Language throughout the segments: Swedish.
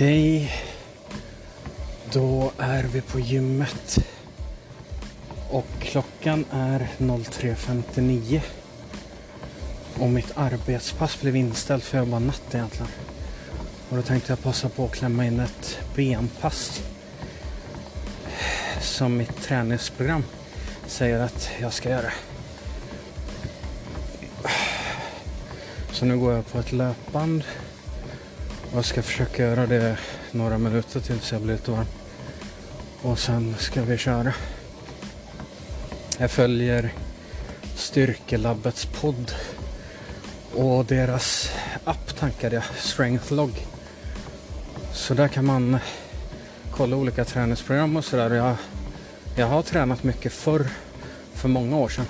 Okej. Då är vi på gymmet. Och klockan är 03.59. Och mitt arbetspass blev inställt för jag jobbar natt egentligen. Och då tänkte jag passa på att klämma in ett benpass. Som mitt träningsprogram säger att jag ska göra. Så nu går jag på ett löpband. Jag ska försöka göra det några minuter tills jag blir lite varm. Och sen ska vi köra. Jag följer Styrkelabbets podd och deras app tankade jag, Strengthlog. Så där kan man kolla olika träningsprogram och sådär. Jag, jag har tränat mycket förr, för många år sedan.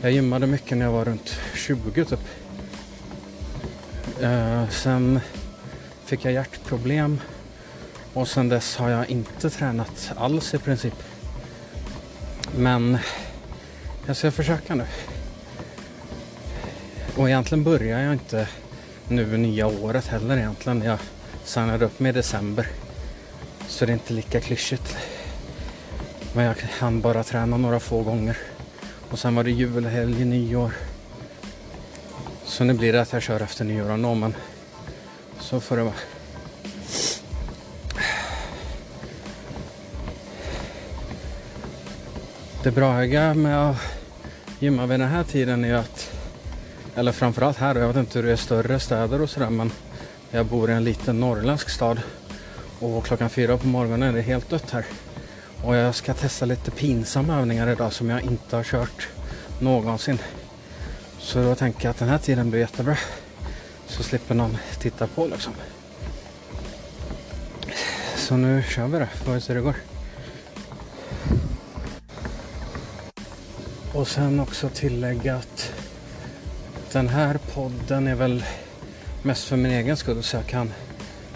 Jag gymmade mycket när jag var runt 20 typ. Uh, sen fick jag hjärtproblem och sen dess har jag inte tränat alls i princip. Men jag ska försöka nu. Och egentligen börjar jag inte nu nya året heller egentligen. Jag signade upp mig i december. Så det är inte lika klyschigt. Men jag hann bara träna några få gånger. Och sen var det julhelg, nyår. Så nu blir det att jag kör efter nyår ändå men så får det vara. Det braiga med att gymma vid den här tiden är att, eller framförallt här, jag vet inte hur det är i större städer och sådär men jag bor i en liten norrländsk stad och klockan fyra på morgonen är det helt dött här. Och jag ska testa lite pinsamma övningar idag som jag inte har kört någonsin. Så då tänker jag att den här tiden blir jättebra. Så slipper någon titta på liksom. Så nu kör vi det, får vi se hur det går. Och sen också tillägga att den här podden är väl mest för min egen skull så jag kan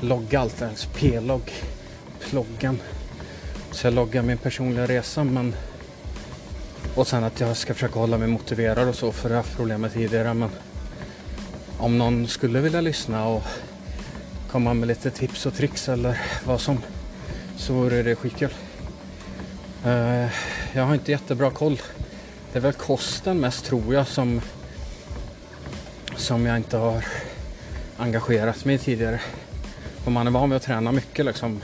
logga allt, alltså p-logg, ploggen. Så jag loggar min personliga resa men och sen att jag ska försöka hålla mig motiverad och så för jag har haft problem med tidigare men om någon skulle vilja lyssna och komma med lite tips och tricks eller vad som så vore det skitkul. Uh, jag har inte jättebra koll. Det är väl kosten mest tror jag som som jag inte har engagerat mig i tidigare. För man är van vid att träna mycket liksom.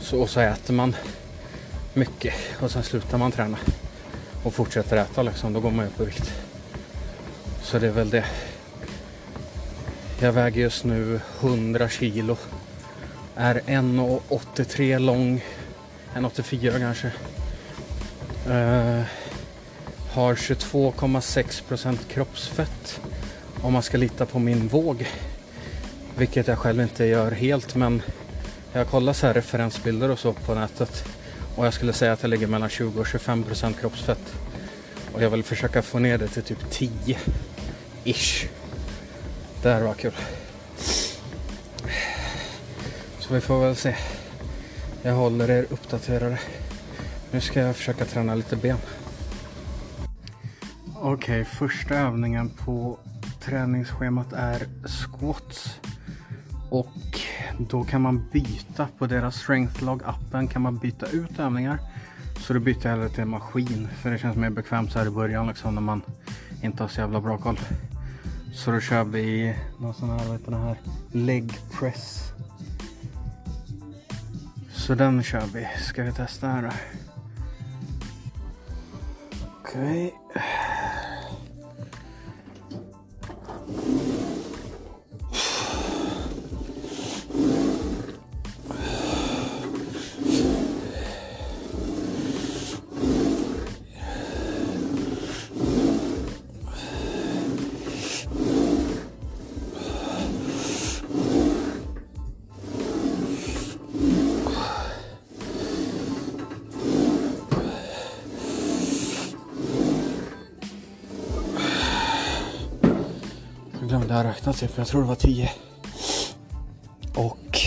Så, och så äter man mycket och sen slutar man träna och fortsätter äta liksom. Då går man upp i vikt. Så det är väl det. Jag väger just nu 100 kilo. Är 1,83 lång. 1,84 kanske. Uh, har 22,6% kroppsfett. Om man ska lita på min våg. Vilket jag själv inte gör helt men jag kollar så här referensbilder och så på nätet. Och jag skulle säga att jag ligger mellan 20 och 25% kroppsfett. Och jag vill försöka få ner det till typ 10 ish. Det här var kul. Så vi får väl se. Jag håller er uppdaterade. Nu ska jag försöka träna lite ben. Okej, okay, första övningen på träningsschemat är squats. Och då kan man byta på deras strengthlog appen kan man byta ut övningar. Så då byter jag hellre till maskin för det känns mer bekvämt så här i början liksom när man inte har så jävla bra koll. Så då kör vi någon sån här, vad heter den här leg press. Så den kör vi. Ska vi testa här då? Okej. Okay. Glömde jag räkna typ. Jag tror det var 10. Och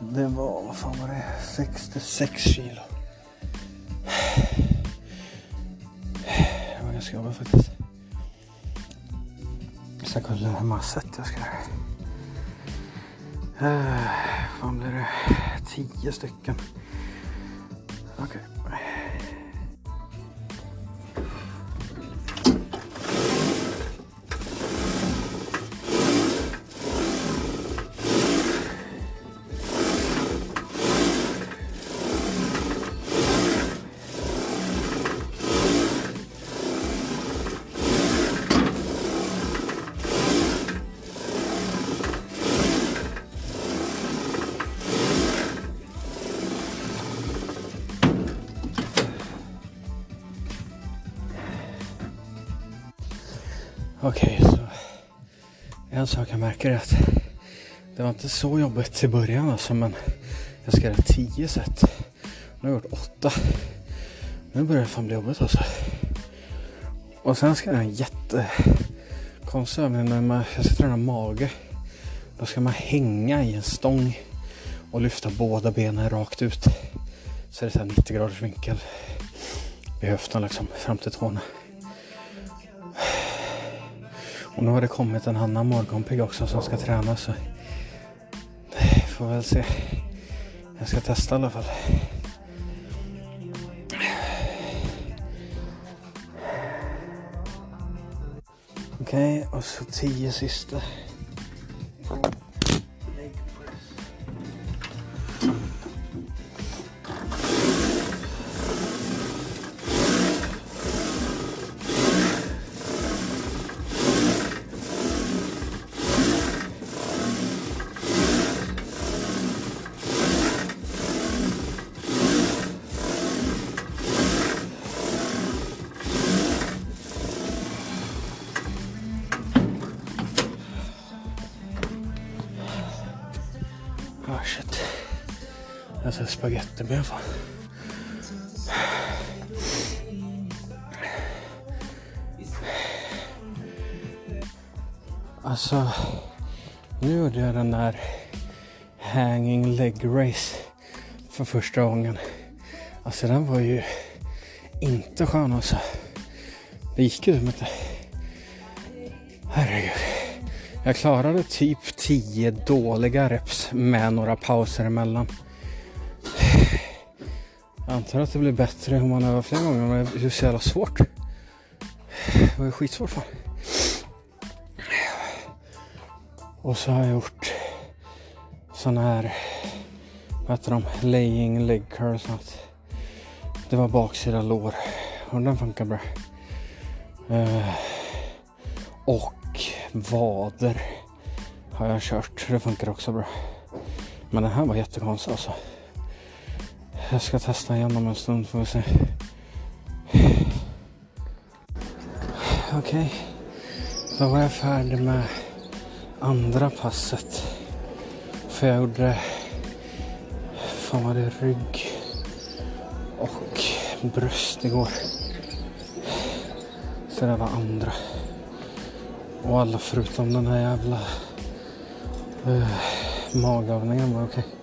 det var, vad fan var det? 66 kilo. Det var ganska jobbigt faktiskt. Jag ska kolla hur många set jag ska göra. Uh, fan blir det? 10 stycken. Okej. Okay. Okej, okay, så en sak jag märker är att det var inte så jobbigt i början alltså, men jag ska göra tio set. Nu har jag gjort åtta. Nu börjar det fan bli jobbigt alltså. Och sen ska jag göra en jättekonstig övning när jag ska träna mage. Då ska man hänga i en stång och lyfta båda benen rakt ut. Så det är så 90 graders vinkel vid höften liksom fram till tårna. Och nu har det kommit en annan morgonpigg också som ska träna så får väl se. Jag ska testa i alla fall. Okej, okay, och så tio sista. Alltså spagettiben fan. Alltså, nu gjorde jag den där hanging leg race för första gången. Alltså den var ju inte skön alltså. Det gick ju inte. Herregud. Jag klarade typ 10 dåliga reps med några pauser emellan. Jag antar att det blir bättre om man övar fler gånger men det är så jävla svårt. Det var ju skitsvårt fan. Och så har jag gjort sådana här, vad heter de, laying leg curls. Något. Det var baksida lår och den funkar bra. Uh, och vader har jag kört, det funkar också bra. Men den här var jättekonstig alltså. Jag ska testa igen om en stund får vi se. Okej, okay. då var jag färdig med andra passet. För jag gjorde, fan var det rygg och bröst igår. Så det var andra. Och alla förutom den här jävla uh, magövningen var okej. Okay.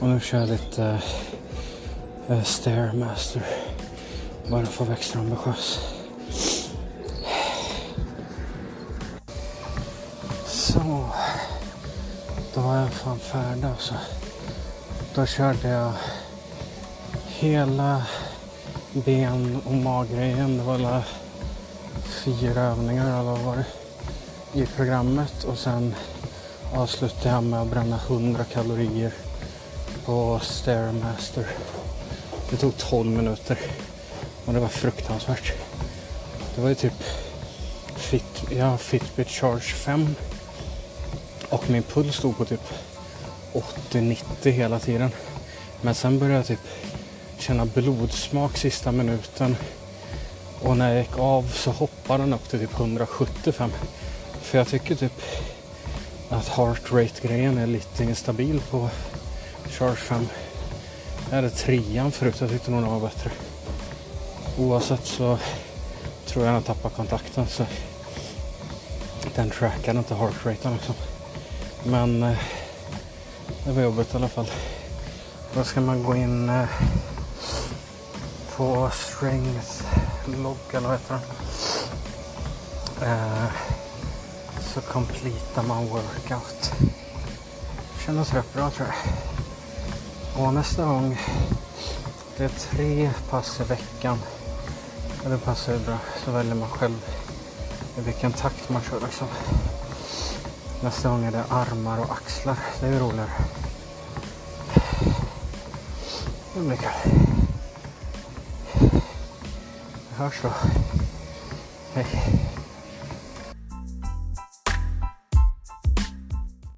Och nu kör jag lite uh, Stairmaster. Bara för att vara extra ambitiös. Så. Då var jag fan färdig alltså. Då körde jag hela ben och maggrejen. Det var alla fyra övningar eller vad var det i programmet och sen avslutade jag med att bränna 100 kalorier på Stairmaster. Det tog 12 minuter och det var fruktansvärt. Det var ju typ Fit, ja, Fitbit Charge 5 och min puls stod på typ 80-90 hela tiden. Men sen började jag typ känna blodsmak sista minuten och när jag gick av så hoppade den upp till typ 175. För jag tycker typ att heart rate grejen är lite instabil på Charge 5. Jag hade trean förut, jag tyckte nog den var bättre. Oavsett så tror jag den tappar kontakten så den trackar inte heartraten liksom. Men eh, det var jobbigt i alla fall. Då ska man gå in eh, på strength log eller vad heter den? Eh, så completar man workout. Kändes rätt bra tror jag. Och nästa gång, det är tre pass i veckan. Och det passar ju bra, så väljer man själv i vilken takt man kör liksom. Nästa gång är det armar och axlar, det är ju roligare. Det blir kul. Vi hörs då. Hej.